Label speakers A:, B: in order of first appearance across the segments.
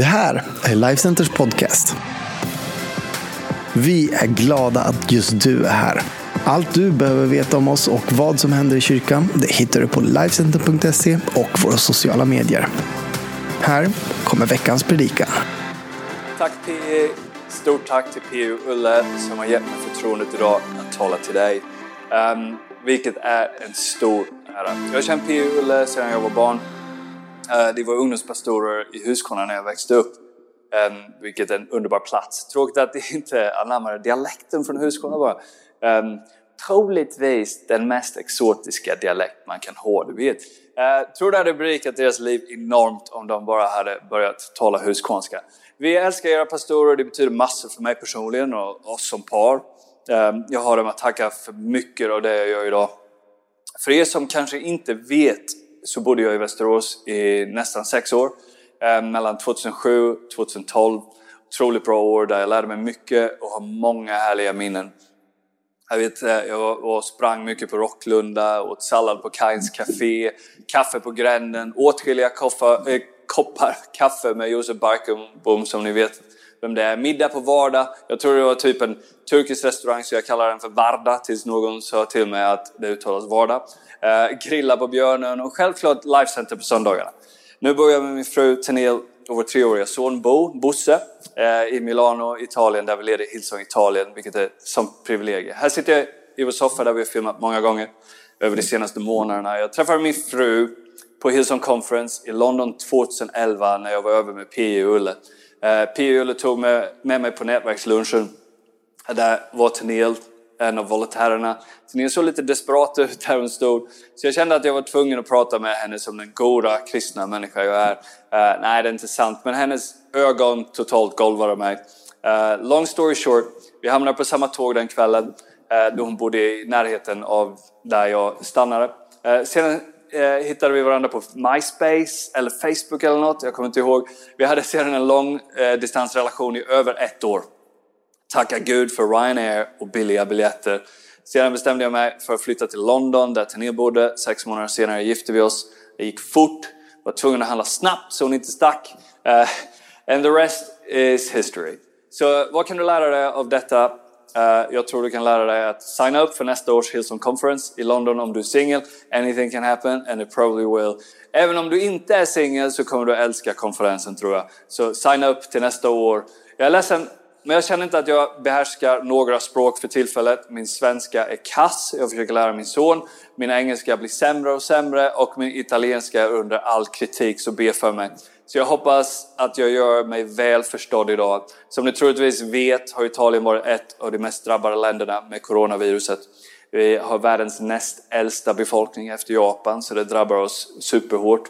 A: Det här är Lifecenters podcast. Vi är glada att just du är här. Allt du behöver veta om oss och vad som händer i kyrkan det hittar du på Lifecenter.se och våra sociala medier. Här kommer veckans predikan.
B: Tack PE. Stort tack till PU och Ulle som har gett mig förtroendet idag att tala till dig. Um, vilket är en stor ära. Jag har känt PU och Ulle sedan jag var barn. Eh, det var ungdomspastorer i Huskvarna när jag växte upp. Um, vilket är en underbar plats. Tråkigt att det inte anammade dialekten från Huskvarna bara. Um, ehm, troligtvis den mest exotiska dialekt man kan ha, du vet. Uh, tror det hade berikat deras liv enormt om de bara hade börjat tala huskvarnska. Vi älskar era pastorer, det betyder massor för mig personligen och oss som par. Um, jag har dem att tacka för mycket av det jag gör idag. För er som kanske inte vet så bodde jag i Västerås i nästan sex år. Eh, mellan 2007 och 2012. Otroligt bra år där jag lärde mig mycket och har många härliga minnen. Jag, vet, eh, jag var och sprang mycket på Rocklunda, åt sallad på Kains Café, kaffe på Gränden, åtskilliga koffa, äh, koppar kaffe med Josef Barkenbom som ni vet vem det är. Middag på Vardag. Jag tror det var typ en turkisk restaurang så jag kallar den för Varda tills någon sa till mig att det uttalas Vardag. Eh, grilla på Björnen och självklart livecenter på söndagarna. Nu bor jag med min fru Tenil och vår treåriga son Bo, Bosse, eh, i Milano, Italien, där vi leder Hillsong Italien, vilket är som privilegium. Här sitter jag i vår soffa där vi har filmat många gånger över de senaste månaderna. Jag träffade min fru på Hillsong Conference i London 2011 när jag var över med P.E. och Ulle. Eh, Pia Ulle tog med, med mig på nätverkslunchen. Eh, där var Tenil en av volontärerna. Tenil såg lite desperat ut där hon stod. Så jag kände att jag var tvungen att prata med henne som den goda kristna människa jag är. Uh, nej, det är inte sant, men hennes ögon totalt golvade mig. Uh, long story short, vi hamnade på samma tåg den kvällen uh, då hon bodde i närheten av där jag stannade. Uh, sedan Eh, hittade vi varandra på MySpace eller Facebook eller något, jag kommer inte ihåg. Vi hade sedan en lång eh, distansrelation i över ett år tacka Gud för Ryanair och billiga biljetter. Sedan bestämde jag mig för att flytta till London där Tanja bodde. Sex månader senare gifte vi oss. Det gick fort, var tvungen att handla snabbt så hon inte stack. Uh, and the rest is history. Så vad kan du lära dig av detta? Uh, jag tror du kan lära dig att signa upp för nästa års Hillsong Conference i London om du är singel. Anything can happen and it probably will. Även om du inte är singel så kommer du älska konferensen tror jag. Så signa upp till nästa år. Jag är ledsen, men jag känner inte att jag behärskar några språk för tillfället. Min svenska är kass, jag försöker lära min son. Min engelska blir sämre och sämre och min italienska är under all kritik, så be för mig. Så jag hoppas att jag gör mig väl förstådd idag. Som ni troligtvis vet har Italien varit ett av de mest drabbade länderna med coronaviruset. Vi har världens näst äldsta befolkning efter Japan, så det drabbar oss superhårt.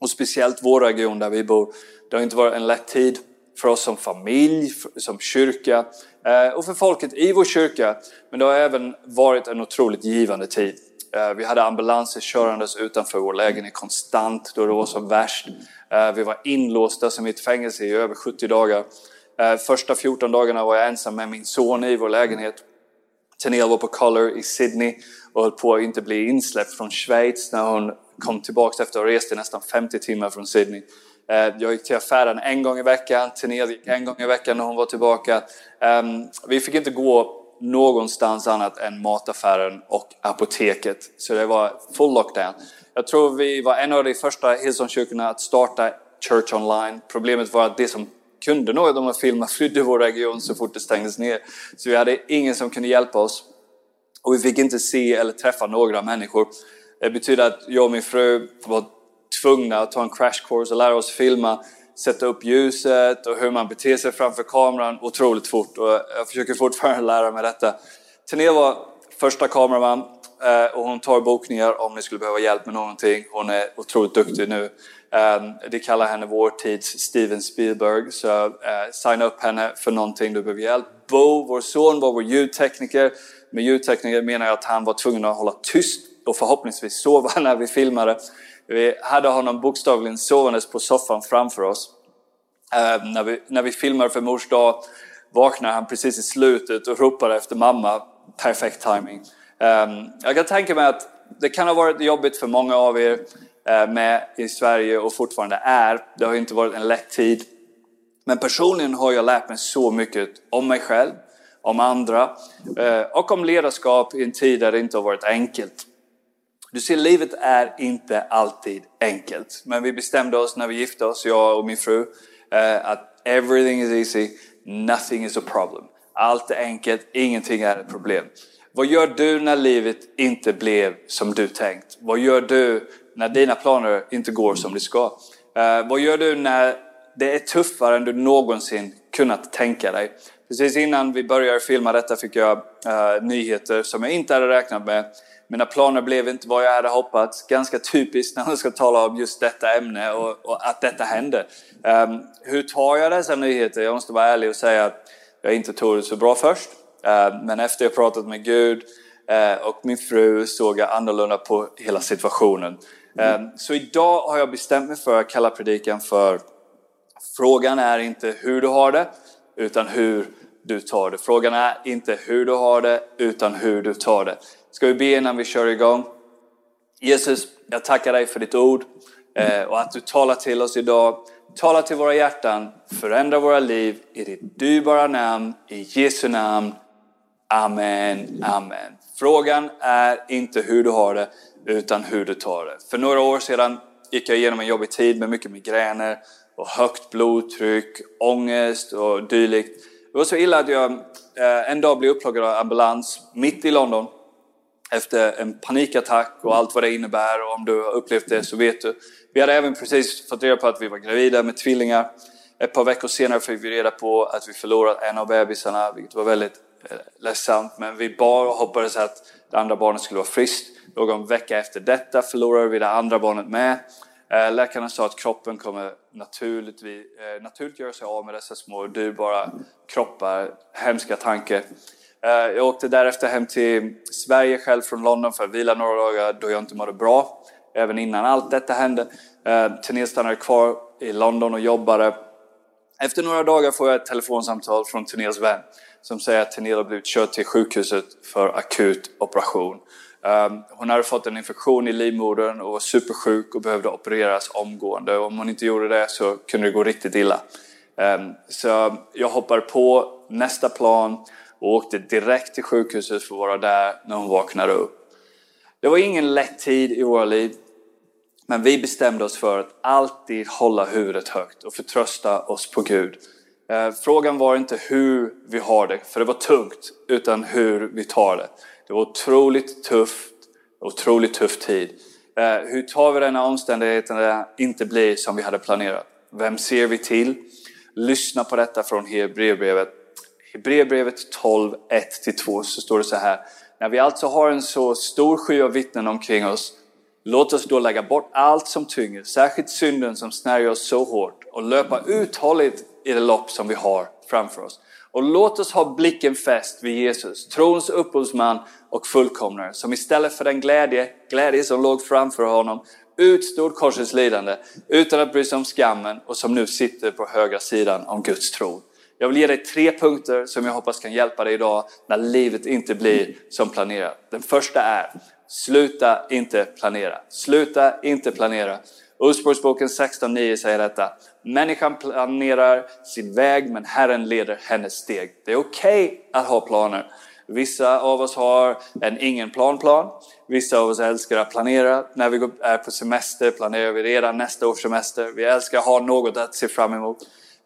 B: Och speciellt vår region där vi bor. Det har inte varit en lätt tid för oss som familj, som kyrka eh, och för folket i vår kyrka. Men det har även varit en otroligt givande tid. Eh, vi hade ambulanser körandes utanför vår lägenhet konstant då det var som värst. Eh, vi var inlåsta som i ett fängelse i över 70 dagar. Eh, första 14 dagarna var jag ensam med min son i vår lägenhet. Tenel var på Color i Sydney och höll på att inte bli insläppt från Schweiz när hon kom tillbaka efter att ha rest i nästan 50 timmar från Sydney. Jag gick till affären en gång i veckan, Tenel gick en gång i veckan när hon var tillbaka. Ehm, vi fick inte gå någonstans annat än mataffären och apoteket. Så det var full lockdown. Jag tror vi var en av de första Hillsongkyrkorna att starta Church Online. Problemet var att det som kunde nå de här filma flydde vår region så fort det stängdes ner. Så vi hade ingen som kunde hjälpa oss. Och vi fick inte se eller träffa några människor. Det betyder att jag och min fru var tvungna att ta en crash course och lära oss filma, sätta upp ljuset och hur man beter sig framför kameran otroligt fort. Och jag försöker fortfarande lära mig detta. Tené var första kameraman eh, och hon tar bokningar om ni skulle behöva hjälp med någonting. Hon är otroligt duktig nu. Ehm, De kallar henne vår tids Steven Spielberg, så eh, signa upp henne för någonting du behöver hjälp. Bo, vår son, var vår ljudtekniker. Med ljudtekniker menar jag att han var tvungen att hålla tyst och förhoppningsvis sova när vi filmade. Vi hade honom bokstavligen sovandes på soffan framför oss. Eh, när, vi, när vi filmade för mors dag vaknade han precis i slutet och ropade efter mamma. Perfekt timing. Eh, jag kan tänka mig att det kan ha varit jobbigt för många av er eh, med i Sverige och fortfarande är. Det har inte varit en lätt tid. Men personligen har jag lärt mig så mycket om mig själv, om andra eh, och om ledarskap i en tid där det inte har varit enkelt. Du ser, livet är inte alltid enkelt. Men vi bestämde oss när vi gifte oss, jag och min fru, eh, att everything is easy, nothing is a problem. Allt är enkelt, ingenting är ett problem. Vad gör du när livet inte blev som du tänkt? Vad gör du när dina planer inte går som de ska? Eh, vad gör du när det är tuffare än du någonsin kunnat tänka dig? Precis innan vi började filma detta fick jag eh, nyheter som jag inte hade räknat med. Mina planer blev inte vad jag hade hoppats. Ganska typiskt när man ska tala om just detta ämne och, och att detta hände. Um, hur tar jag dessa nyheter? Jag måste vara ärlig och säga att jag inte tog det så bra först. Uh, men efter jag pratat med Gud uh, och min fru såg jag annorlunda på hela situationen. Um, så idag har jag bestämt mig för att kalla predikan för Frågan är inte hur du har det, utan hur du tar det. Frågan är inte hur du har det, utan hur du tar det. Ska vi be innan vi kör igång? Jesus, jag tackar dig för ditt ord eh, och att du talar till oss idag. Tala till våra hjärtan, förändra våra liv i ditt dyrbara namn, i Jesu namn. Amen, amen. Frågan är inte hur du har det, utan hur du tar det. För några år sedan gick jag igenom en jobbig tid med mycket migräner och högt blodtryck, ångest och dylikt. Det var så illa att jag eh, en dag blev upplockad av ambulans mitt i London efter en panikattack och allt vad det innebär och om du har upplevt det så vet du. Vi hade även precis fått reda på att vi var gravida med tvillingar. Ett par veckor senare fick vi reda på att vi förlorat en av bebisarna, vilket var väldigt eh, ledsamt. Men vi bad och hoppades att det andra barnet skulle vara friskt. Någon vecka efter detta förlorade vi det andra barnet med. Eh, läkarna sa att kroppen kommer naturligt, eh, naturligt göra sig av med dessa små dyrbara kroppar. Hemska tanke. Eh, jag åkte därefter hem till Sverige själv från London för att vila några dagar då jag inte mådde bra. Även innan allt detta hände. Eh, Therese stannade kvar i London och jobbade. Efter några dagar får jag ett telefonsamtal från Therese vän som säger att Therese har blivit körd till sjukhuset för akut operation. Ehm, hon hade fått en infektion i livmodern och var supersjuk och behövde opereras omgående. Om hon inte gjorde det så kunde det gå riktigt illa. Ehm, så jag hoppar på nästa plan och åkte direkt till sjukhuset för att vara där när hon vaknade upp. Det var ingen lätt tid i våra liv. Men vi bestämde oss för att alltid hålla huvudet högt och förtrösta oss på Gud. Eh, frågan var inte hur vi har det, för det var tungt, utan hur vi tar det. Det var otroligt tufft, otroligt tuff tid. Eh, hur tar vi denna omständigheterna inte blir som vi hade planerat? Vem ser vi till? Lyssna på detta från Hebreerbrevet. Hebreerbrevet 12, 1-2 så står det så här. När vi alltså har en så stor sky av vittnen omkring oss, låt oss då lägga bort allt som tynger, särskilt synden som snärjer oss så hårt och löpa uthålligt i det lopp som vi har framför oss. Och låt oss ha blicken fäst vid Jesus, trons upphovsman och fullkomnare, som istället för den glädje, glädje som låg framför honom, utstod korsets lidande utan att bry sig om skammen och som nu sitter på högra sidan om Guds tron. Jag vill ge dig tre punkter som jag hoppas kan hjälpa dig idag när livet inte blir som planerat. Den första är, sluta inte planera. Sluta inte planera. Ordspråksboken 16.9 säger detta. Människan planerar sin väg men Herren leder hennes steg. Det är okej okay att ha planer. Vissa av oss har en ingen plan-plan. Vissa av oss älskar att planera. När vi är på semester planerar vi redan nästa års semester. Vi älskar att ha något att se fram emot.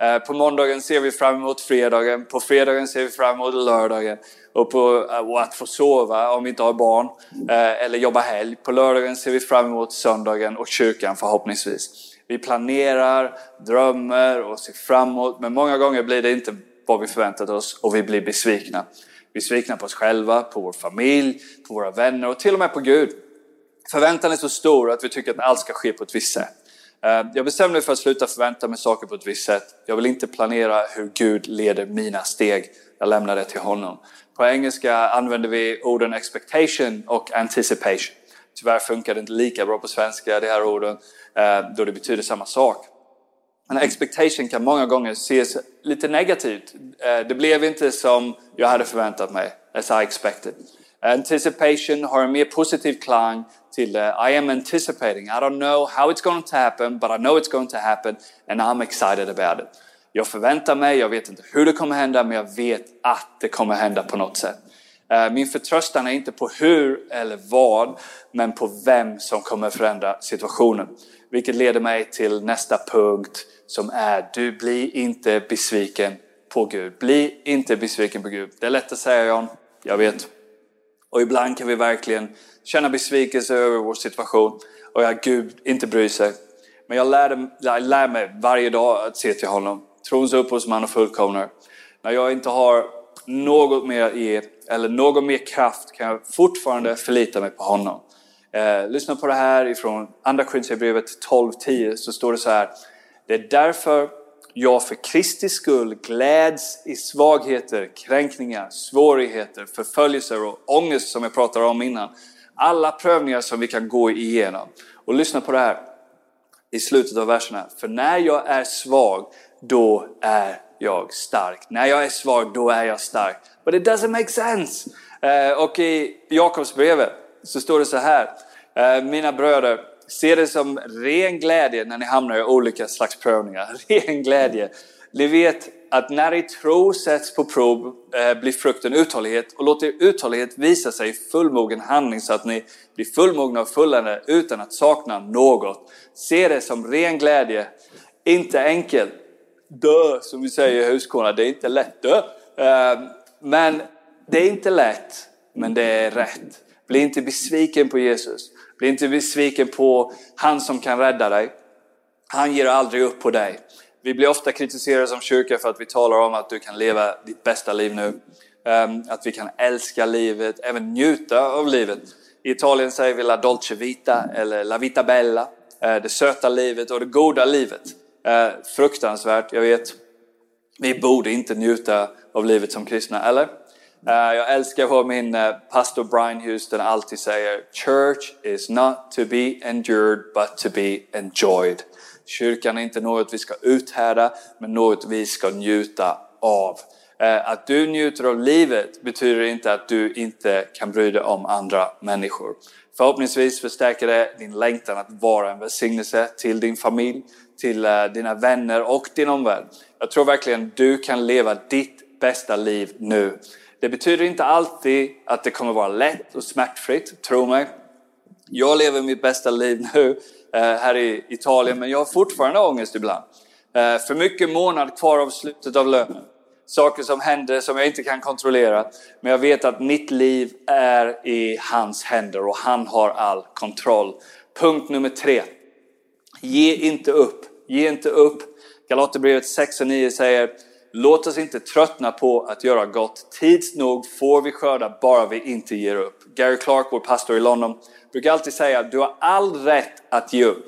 B: Eh, på måndagen ser vi fram emot fredagen. På fredagen ser vi fram emot lördagen. Och, på, eh, och att få sova om vi inte har barn. Eh, eller jobba helg. På lördagen ser vi fram emot söndagen och kyrkan förhoppningsvis. Vi planerar, drömmer och ser framåt. Men många gånger blir det inte vad vi förväntat oss och vi blir besvikna. Vi besvikna på oss själva, på vår familj, på våra vänner och till och med på Gud. Förväntan är så stor att vi tycker att allt ska ske på ett visst sätt. Eh, jag bestämde mig för att sluta förvänta mig saker på ett visst sätt. Jag vill inte planera hur Gud leder mina steg. Jag lämnar det till honom. På engelska använder vi orden expectation och anticipation. Tyvärr funkar det inte lika bra på svenska, de här orden, eh, då det betyder samma sak. Men expectation kan många gånger ses lite negativt. Eh, det blev inte som jag hade förväntat mig, as I expected. Anticipation har en mer positiv klang till uh, I am anticipating. I don't know how it's going to happen, but I know it's going to happen and I'm excited about it. Jag förväntar mig, jag vet inte hur det kommer hända, men jag vet att det kommer hända på något sätt. Eh, min förtröstan är inte på hur eller vad, men på vem som kommer förändra situationen. Vilket leder mig till nästa punkt som är, du blir inte besviken på Gud. Bli inte besviken på Gud. Det är lätt att säga John, jag vet. Och ibland kan vi verkligen känna besvikelse över vår situation och att Gud inte bryr sig. Men jag lär, jag lär mig varje dag att se till honom. Trons upphovsman och fullkomnare. När jag inte har något mer att ge eller någon mer kraft kan jag fortfarande förlita mig på honom. Eh, lyssna på det här ifrån Andra Korinthierbrevet 12.10 så står det så här. Det är därför jag för Kristi skull gläds i svagheter, kränkningar, svårigheter, förföljelser och ångest som jag pratade om innan. Alla prövningar som vi kan gå igenom. Och lyssna på det här i slutet av verserna. För när jag är svag, då är jag stark. När jag är svag, då är jag stark. But it doesn't make sense. Eh, och i Jakobsbrevet så står det så här. Eh, mina bröder, se det som ren glädje när ni hamnar i olika slags prövningar. Ren glädje. Ni vet att när i tro sätts på prov eh, blir frukten uthållighet och låt er uthållighet visa sig i fullmogen handling så att ni blir fullmogna och fulländade utan att sakna något. Se det som ren glädje, inte enkelt. Dö, som vi säger i Huskvarna, det är inte lätt dö. Eh, men det är inte lätt, men det är rätt. Bli inte besviken på Jesus. Bli inte besviken på han som kan rädda dig. Han ger aldrig upp på dig. Vi blir ofta kritiserade som kyrka för att vi talar om att du kan leva ditt bästa liv nu. Ehm, att vi kan älska livet, även njuta av livet. I Italien säger vi la dolce vita eller la vita bella. Eh, det söta livet och det goda livet. Eh, fruktansvärt, jag vet. Vi borde inte njuta av livet som kristna, eller? Eh, jag älskar vad min pastor Brian Houston alltid säger. Church is not to be endured but to be enjoyed. Kyrkan är inte något vi ska uthärda, men något vi ska njuta av. Eh, att du njuter av livet betyder inte att du inte kan bry dig om andra människor. Förhoppningsvis förstärker det din längtan att vara en välsignelse till din familj, till eh, dina vänner och din omvärld. Jag tror verkligen du kan leva ditt bästa liv nu. Det betyder inte alltid att det kommer vara lätt och smärtfritt, tro mig. Jag lever mitt bästa liv nu Eh, här i Italien, men jag har fortfarande ångest ibland. Eh, för mycket månad kvar av slutet av lönen. Saker som händer som jag inte kan kontrollera. Men jag vet att mitt liv är i hans händer och han har all kontroll. Punkt nummer tre. Ge inte upp. Ge inte upp. Galaterbrevet 6 och 9 säger Låt oss inte tröttna på att göra gott. Tids nog får vi skörda bara vi inte ger upp. Gary Clark, vår pastor i London, brukar alltid säga att du har all rätt att ge upp.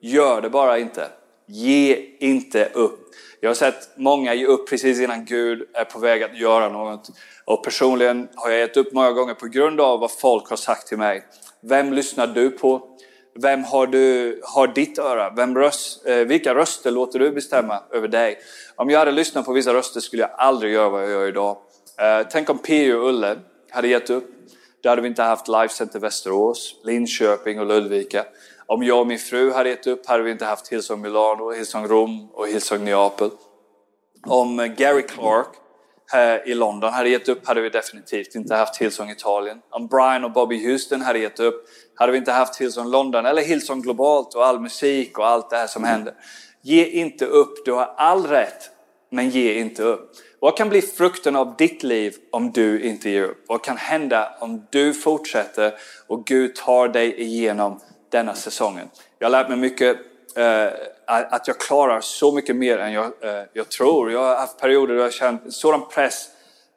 B: Gör det bara inte. Ge inte upp. Jag har sett många ge upp precis innan Gud är på väg att göra något. Och personligen har jag gett upp många gånger på grund av vad folk har sagt till mig. Vem lyssnar du på? Vem har, du, har ditt öra? Vem röst, eh, vilka röster låter du bestämma över dig? Om jag hade lyssnat på vissa röster skulle jag aldrig göra vad jag gör idag. Eh, tänk om P.O. och Ulle hade gett upp. Då hade vi inte haft Life Center Västerås, Linköping och Ludvika. Om jag och min fru hade gett upp hade vi inte haft Hillsong Milano, Hillsong Rom och Hillsong Neapel. Om eh, Gary Clark här i London hade gett upp hade vi definitivt inte haft Hillsong Italien. Om Brian och Bobby Houston hade gett upp hade vi inte haft Hillsong London eller Hillsong Globalt och all musik och allt det här som händer. Ge inte upp, du har all rätt, men ge inte upp. Vad kan bli frukten av ditt liv om du inte ger upp? Vad kan hända om du fortsätter och Gud tar dig igenom denna säsongen? Jag har lärt mig mycket, eh, att jag klarar så mycket mer än jag, eh, jag tror. Jag har haft perioder då jag känt sådan press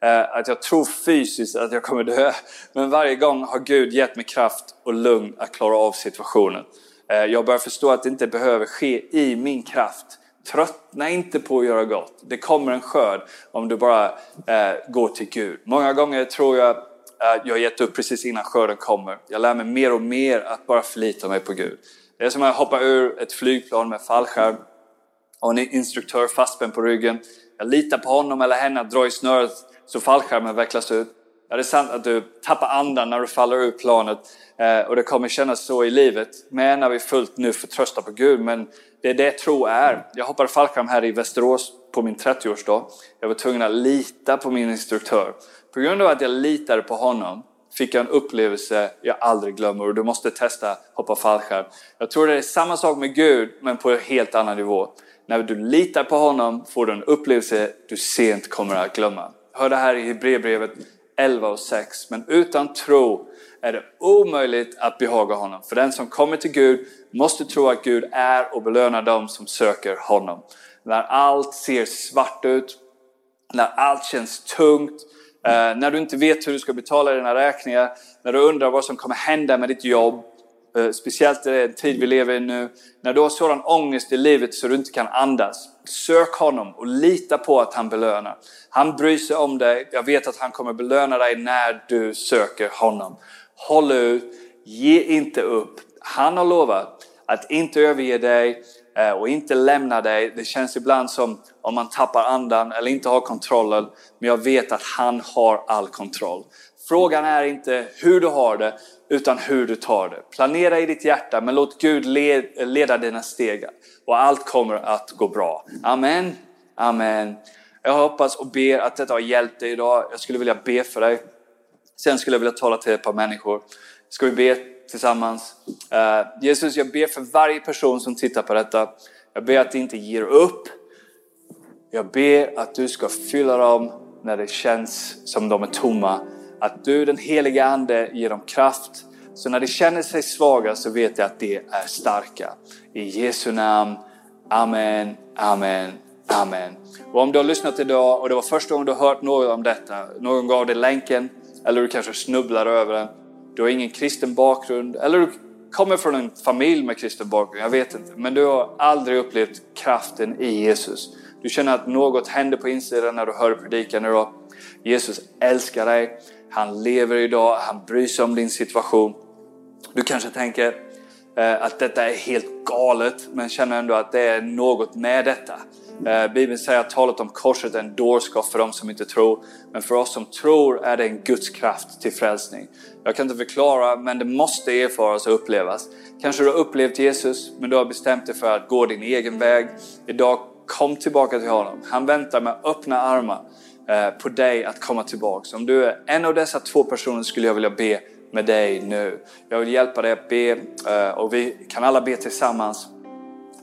B: eh, att jag tror fysiskt att jag kommer dö. Men varje gång har Gud gett mig kraft och lugn att klara av situationen. Eh, jag börjar förstå att det inte behöver ske i min kraft Tröttna inte på att göra gott. Det kommer en skörd om du bara eh, går till Gud. Många gånger tror jag att jag har gett upp precis innan skörden kommer. Jag lär mig mer och mer att bara förlita mig på Gud. Det är som att hoppa ur ett flygplan med fallskärm och en instruktör fastspänd på ryggen. Jag litar på honom eller henne att dra i snöret så fallskärmen vecklas ut. Ja, det är sant att du tappar andan när du faller ur planet eh, och det kommer kännas så i livet. Men när vi fullt nu förtröstar på Gud. Men det är det tro är. Jag hoppade fallskärm här i Västerås på min 30-årsdag. Jag var tvungen att lita på min instruktör. På grund av att jag litade på honom fick jag en upplevelse jag aldrig glömmer och du måste testa hoppa fallskärm. Jag tror det är samma sak med Gud men på en helt annan nivå. När du litar på honom får du en upplevelse du sent kommer att glömma. Hör det här i Hebreerbrevet 11 och 6. Men utan tro är det omöjligt att behaga honom. För den som kommer till Gud måste tro att Gud är och belönar dem som söker honom. När allt ser svart ut, när allt känns tungt, Eh, när du inte vet hur du ska betala dina räkningar, när du undrar vad som kommer hända med ditt jobb, eh, speciellt i den tid vi lever i nu, när du har sådan ångest i livet så du inte kan andas. Sök honom och lita på att han belönar. Han bryr sig om dig. Jag vet att han kommer belöna dig när du söker honom. Håll ut, ge inte upp. Han har lovat att inte överge dig Eh, och inte lämna dig. Det känns ibland som om man tappar andan eller inte har kontrollen. Men jag vet att han har all kontroll. Frågan är inte hur du har det, utan hur du tar det. Planera i ditt hjärta, men låt Gud leda dina steg och allt kommer att gå bra. Amen. Amen. Jag hoppas och ber att detta har hjälpt dig idag. Jag skulle vilja be för dig. Sen skulle jag vilja tala till ett par människor. Ska vi be tillsammans? Uh, Jesus, jag ber för varje person som tittar på detta. Jag ber att du inte ger upp. Jag ber att du ska fylla dem när det känns som de är tomma. Att du, den heliga Ande, ger dem kraft. Så när de känner sig svaga så vet jag att de är starka. I Jesu namn. Amen, amen, amen. Och om du har lyssnat idag och det var första gången du har hört något om detta, någon gav dig länken eller du kanske snubblar över den. Du har ingen kristen bakgrund eller du kommer från en familj med kristen bakgrund, jag vet inte. Men du har aldrig upplevt kraften i Jesus. Du känner att något händer på insidan när du hör predikan idag. Jesus älskar dig. Han lever idag, han bryr sig om din situation. Du kanske tänker Eh, att detta är helt galet, men känner ändå att det är något med detta. Eh, Bibeln säger att talet om korset är en dårskap för de som inte tror. Men för oss som tror är det en Guds kraft till frälsning. Jag kan inte förklara, men det måste erfaras och upplevas. Kanske du har upplevt Jesus, men du har bestämt dig för att gå din egen väg. Idag, kom tillbaka till honom. Han väntar med öppna armar eh, på dig att komma tillbaka. Om du är en av dessa två personer skulle jag vilja be med dig nu. Jag vill hjälpa dig att be eh, och vi kan alla be tillsammans.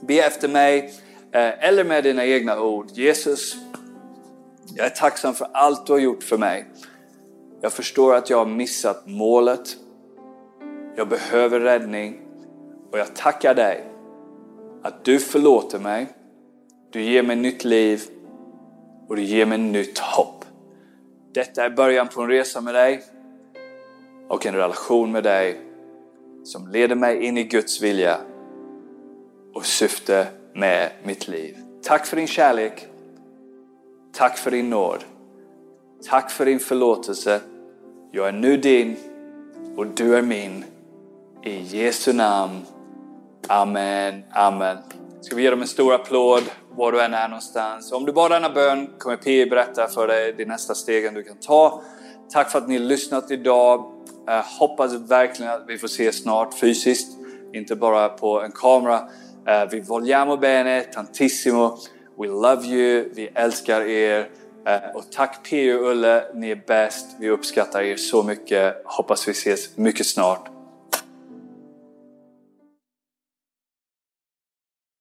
B: Be efter mig. Eh, eller med dina egna ord. Jesus, jag är tacksam för allt du har gjort för mig. Jag förstår att jag har missat målet. Jag behöver räddning och jag tackar dig att du förlåter mig. Du ger mig nytt liv och du ger mig nytt hopp. Detta är början på en resa med dig och en relation med dig som leder mig in i Guds vilja och syfte med mitt liv. Tack för din kärlek. Tack för din nåd. Tack för din förlåtelse. Jag är nu din och du är min. I Jesu namn. Amen, amen. Ska vi ge dem en stor applåd var du än är någonstans. Om du bad denna bön kommer P berätta för dig de nästa stegen du kan ta. Tack för att ni lyssnat idag. Jag hoppas verkligen att vi får se snart fysiskt, inte bara på en kamera. Eh, vi vogliamo bene, tantissimo. We love you. Vi älskar er. Eh, och tack P och Ulle, ni är bäst. Vi uppskattar er så mycket. Hoppas vi ses mycket snart.